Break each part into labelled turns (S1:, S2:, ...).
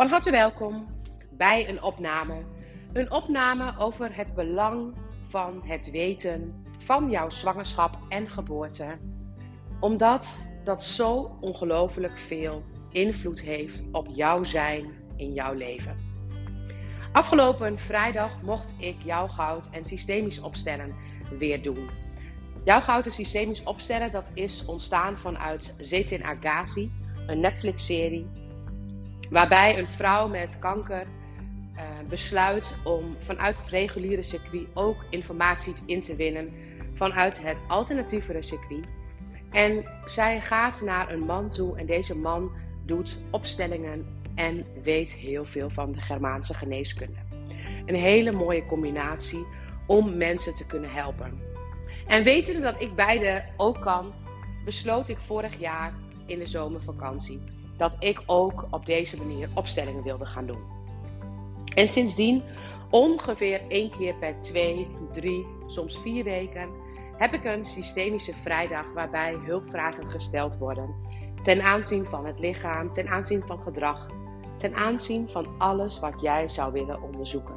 S1: Van harte welkom bij een opname. Een opname over het belang van het weten van jouw zwangerschap en geboorte. Omdat dat zo ongelooflijk veel invloed heeft op jouw zijn in jouw leven. Afgelopen vrijdag mocht ik jouw goud en systemisch opstellen weer doen. Jouw goud en systemisch opstellen dat is ontstaan vanuit Zetin Agassi, een Netflix-serie Waarbij een vrouw met kanker uh, besluit om vanuit het reguliere circuit ook informatie in te winnen vanuit het alternatieve circuit. En zij gaat naar een man toe en deze man doet opstellingen en weet heel veel van de Germaanse geneeskunde. Een hele mooie combinatie om mensen te kunnen helpen. En wetende dat ik beide ook kan, besloot ik vorig jaar in de zomervakantie dat ik ook op deze manier opstellingen wilde gaan doen. En sindsdien, ongeveer één keer per twee, drie, soms vier weken, heb ik een systemische vrijdag waarbij hulpvragen gesteld worden ten aanzien van het lichaam, ten aanzien van gedrag, ten aanzien van alles wat jij zou willen onderzoeken.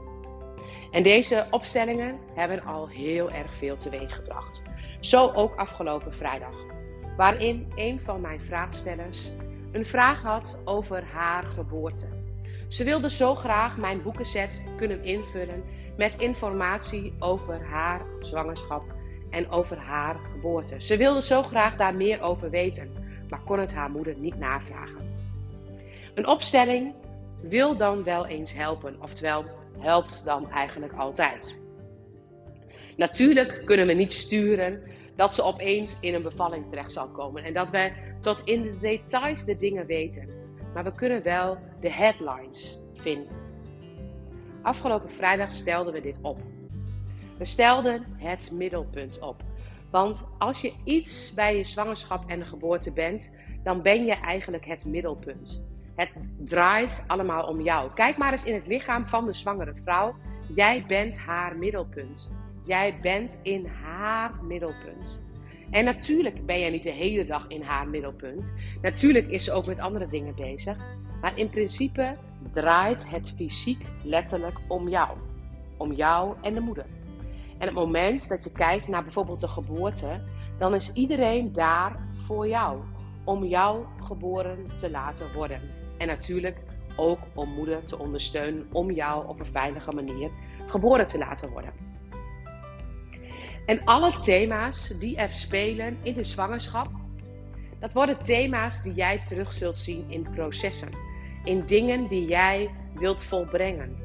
S1: En deze opstellingen hebben al heel erg veel teweeg gebracht. Zo ook afgelopen vrijdag, waarin een van mijn vraagstellers een vraag had over haar geboorte. Ze wilde zo graag mijn boekenset kunnen invullen met informatie over haar zwangerschap en over haar geboorte. Ze wilde zo graag daar meer over weten, maar kon het haar moeder niet navragen. Een opstelling wil dan wel eens helpen, oftewel helpt dan eigenlijk altijd. Natuurlijk kunnen we niet sturen dat ze opeens in een bevalling terecht zal komen en dat wij tot in de details de dingen weten. Maar we kunnen wel de headlines vinden. Afgelopen vrijdag stelden we dit op. We stelden het middelpunt op. Want als je iets bij je zwangerschap en de geboorte bent, dan ben je eigenlijk het middelpunt. Het draait allemaal om jou. Kijk maar eens in het lichaam van de zwangere vrouw. Jij bent haar middelpunt. Jij bent in haar middelpunt. En natuurlijk ben jij niet de hele dag in haar middelpunt. Natuurlijk is ze ook met andere dingen bezig. Maar in principe draait het fysiek letterlijk om jou. Om jou en de moeder. En het moment dat je kijkt naar bijvoorbeeld de geboorte, dan is iedereen daar voor jou. Om jou geboren te laten worden. En natuurlijk ook om moeder te ondersteunen om jou op een veilige manier geboren te laten worden. En alle thema's die er spelen in de zwangerschap, dat worden thema's die jij terug zult zien in processen. In dingen die jij wilt volbrengen.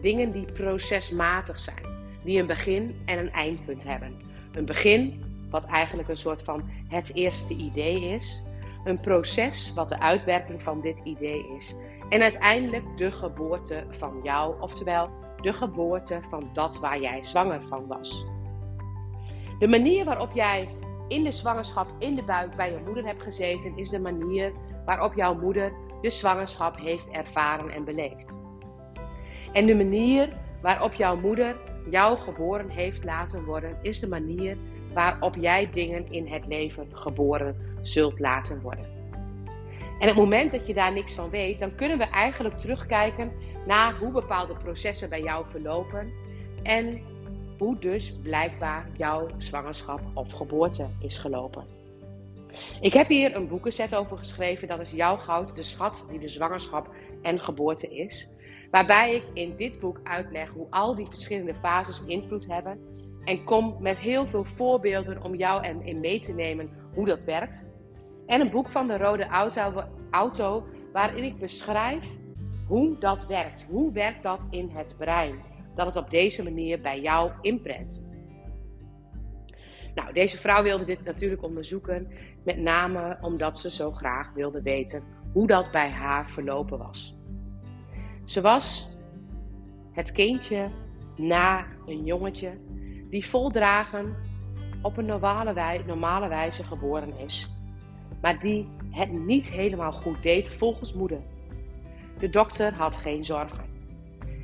S1: Dingen die procesmatig zijn. Die een begin en een eindpunt hebben. Een begin, wat eigenlijk een soort van het eerste idee is. Een proces, wat de uitwerking van dit idee is. En uiteindelijk de geboorte van jou, oftewel de geboorte van dat waar jij zwanger van was. De manier waarop jij in de zwangerschap in de buik bij je moeder hebt gezeten, is de manier waarop jouw moeder de zwangerschap heeft ervaren en beleefd. En de manier waarop jouw moeder jou geboren heeft laten worden, is de manier waarop jij dingen in het leven geboren zult laten worden. En het moment dat je daar niks van weet, dan kunnen we eigenlijk terugkijken naar hoe bepaalde processen bij jou verlopen en hoe dus blijkbaar jouw zwangerschap of geboorte is gelopen. Ik heb hier een boekenset over geschreven, dat is Jouw Goud, de schat die de zwangerschap en geboorte is. Waarbij ik in dit boek uitleg hoe al die verschillende fases invloed hebben. En kom met heel veel voorbeelden om jou in mee te nemen hoe dat werkt. En een boek van de Rode auto waarin ik beschrijf hoe dat werkt. Hoe werkt dat in het brein? Dat het op deze manier bij jou inprent. Nou, deze vrouw wilde dit natuurlijk onderzoeken, met name omdat ze zo graag wilde weten hoe dat bij haar verlopen was. Ze was het kindje na een jongetje die voldragen op een normale, normale wijze geboren is, maar die het niet helemaal goed deed volgens moeder. De dokter had geen zorgen.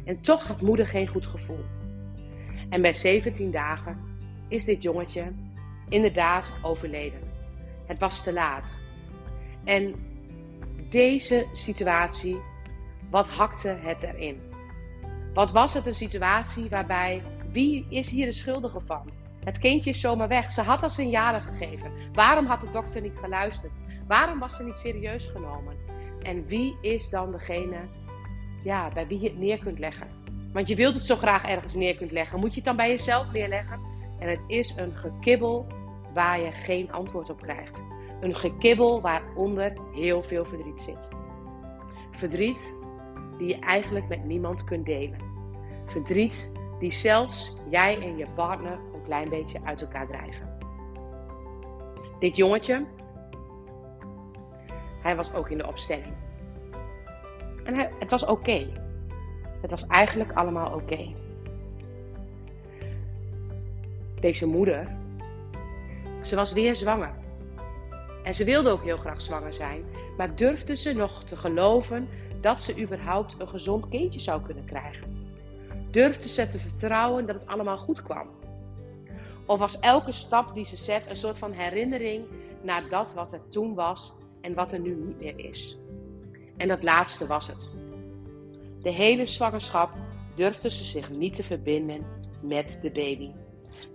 S1: En toch had moeder geen goed gevoel. En bij 17 dagen is dit jongetje inderdaad overleden. Het was te laat. En deze situatie Wat hakte het erin? Wat was het een situatie waarbij wie is hier de schuldige van? Het kindje is zomaar weg. Ze had al signalen gegeven. Waarom had de dokter niet geluisterd? Waarom was ze niet serieus genomen? En wie is dan degene ja, bij wie je het neer kunt leggen? Want je wilt het zo graag ergens neer kunt leggen. Moet je het dan bij jezelf neerleggen? En het is een gekibbel waar je geen antwoord op krijgt. Een gekibbel waaronder heel veel verdriet zit. Verdriet die je eigenlijk met niemand kunt delen. Verdriet die zelfs jij en je partner een klein beetje uit elkaar drijven. Dit jongetje, hij was ook in de opstelling. En het was oké. Het was eigenlijk allemaal oké. Deze moeder, ze was weer zwanger. En ze wilde ook heel graag zwanger zijn, maar durfde ze nog te geloven dat ze überhaupt een gezond kindje zou kunnen krijgen? Durfde ze te vertrouwen dat het allemaal goed kwam? Of was elke stap die ze zet een soort van herinnering naar dat wat er toen was en wat er nu niet meer is? En dat laatste was het. De hele zwangerschap durfde ze zich niet te verbinden met de baby.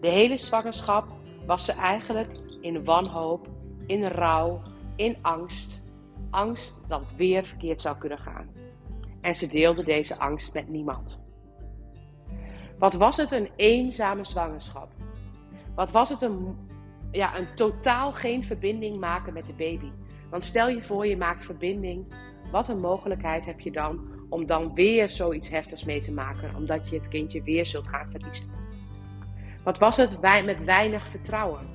S1: De hele zwangerschap was ze eigenlijk in wanhoop, in rouw, in angst. Angst dat het weer verkeerd zou kunnen gaan. En ze deelde deze angst met niemand. Wat was het een eenzame zwangerschap? Wat was het een, ja, een totaal geen verbinding maken met de baby? Want stel je voor, je maakt verbinding. Wat een mogelijkheid heb je dan om dan weer zoiets heftigs mee te maken, omdat je het kindje weer zult gaan verliezen? Wat was het met weinig vertrouwen?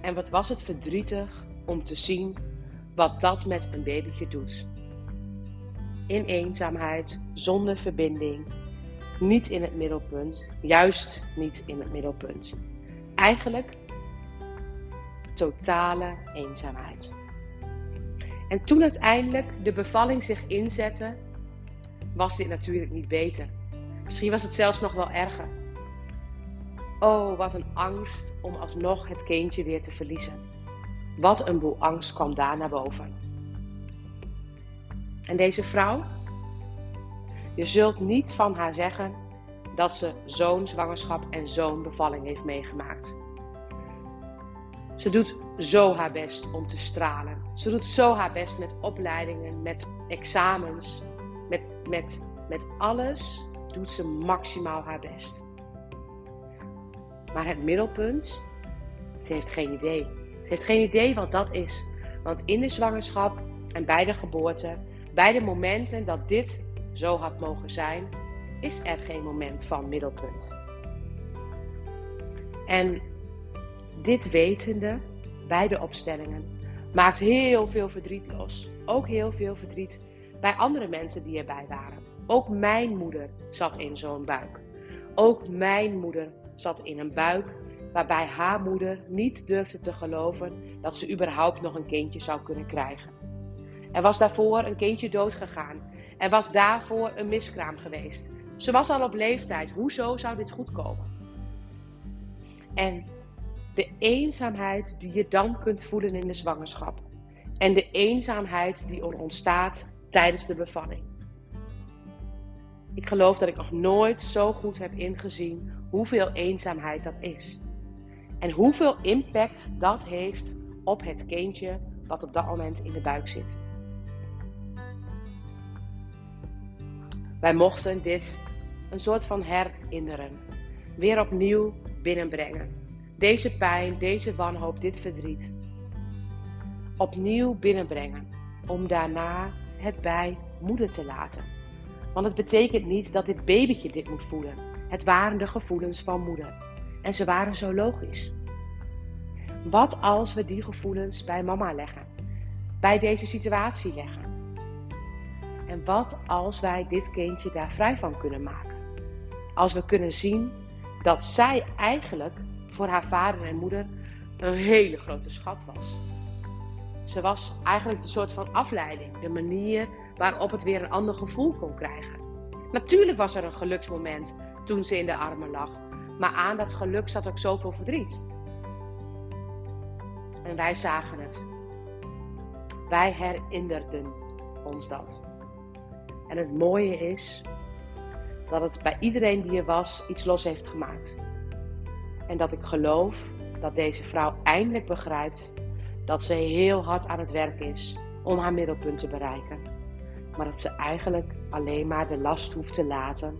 S1: En wat was het verdrietig om te zien wat dat met een babytje doet? In eenzaamheid, zonder verbinding, niet in het middelpunt, juist niet in het middelpunt. Eigenlijk totale eenzaamheid. En toen uiteindelijk de bevalling zich inzette, was dit natuurlijk niet beter. Misschien was het zelfs nog wel erger. Oh, wat een angst om alsnog het kindje weer te verliezen. Wat een boel angst kwam daar naar boven. En deze vrouw, je zult niet van haar zeggen dat ze zo'n zwangerschap en zo'n bevalling heeft meegemaakt. Ze doet zo haar best om te stralen. Ze doet zo haar best met opleidingen, met examens, met, met, met alles doet ze maximaal haar best. Maar het middelpunt, ze heeft geen idee. Ze heeft geen idee wat dat is. Want in de zwangerschap en bij de geboorte, bij de momenten dat dit zo had mogen zijn, is er geen moment van middelpunt. En dit wetende bij de opstellingen maakt heel veel verdriet los. Ook heel veel verdriet bij andere mensen die erbij waren. Ook mijn moeder zat in zo'n buik. Ook mijn moeder zat in een buik waarbij haar moeder niet durfde te geloven dat ze überhaupt nog een kindje zou kunnen krijgen. Er was daarvoor een kindje doodgegaan. Er was daarvoor een miskraam geweest. Ze was al op leeftijd. Hoezo zou dit goed komen? En de eenzaamheid die je dan kunt voelen in de zwangerschap. En de eenzaamheid die er ontstaat tijdens de bevalling. Ik geloof dat ik nog nooit zo goed heb ingezien hoeveel eenzaamheid dat is. En hoeveel impact dat heeft op het kindje wat op dat moment in de buik zit. Wij mochten dit een soort van herinneren, weer opnieuw binnenbrengen. Deze pijn, deze wanhoop, dit verdriet. Opnieuw binnenbrengen, om daarna het bij moeder te laten. Want het betekent niet dat dit babytje dit moet voelen. Het waren de gevoelens van moeder. En ze waren zo logisch. Wat als we die gevoelens bij mama leggen? Bij deze situatie leggen? En wat als wij dit kindje daar vrij van kunnen maken? Als we kunnen zien dat zij eigenlijk voor haar vader en moeder een hele grote schat was. Ze was eigenlijk de soort van afleiding, de manier waarop het weer een ander gevoel kon krijgen. Natuurlijk was er een geluksmoment toen ze in de armen lag, maar aan dat geluk zat ook zoveel verdriet. En wij zagen het. Wij herinnerden ons dat. En het mooie is dat het bij iedereen die er was iets los heeft gemaakt. En dat ik geloof dat deze vrouw eindelijk begrijpt dat ze heel hard aan het werk is om haar middelpunt te bereiken. Maar dat ze eigenlijk alleen maar de last hoeft te laten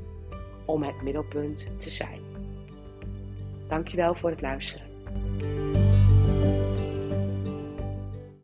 S1: om het middelpunt te zijn. Dankjewel voor het luisteren.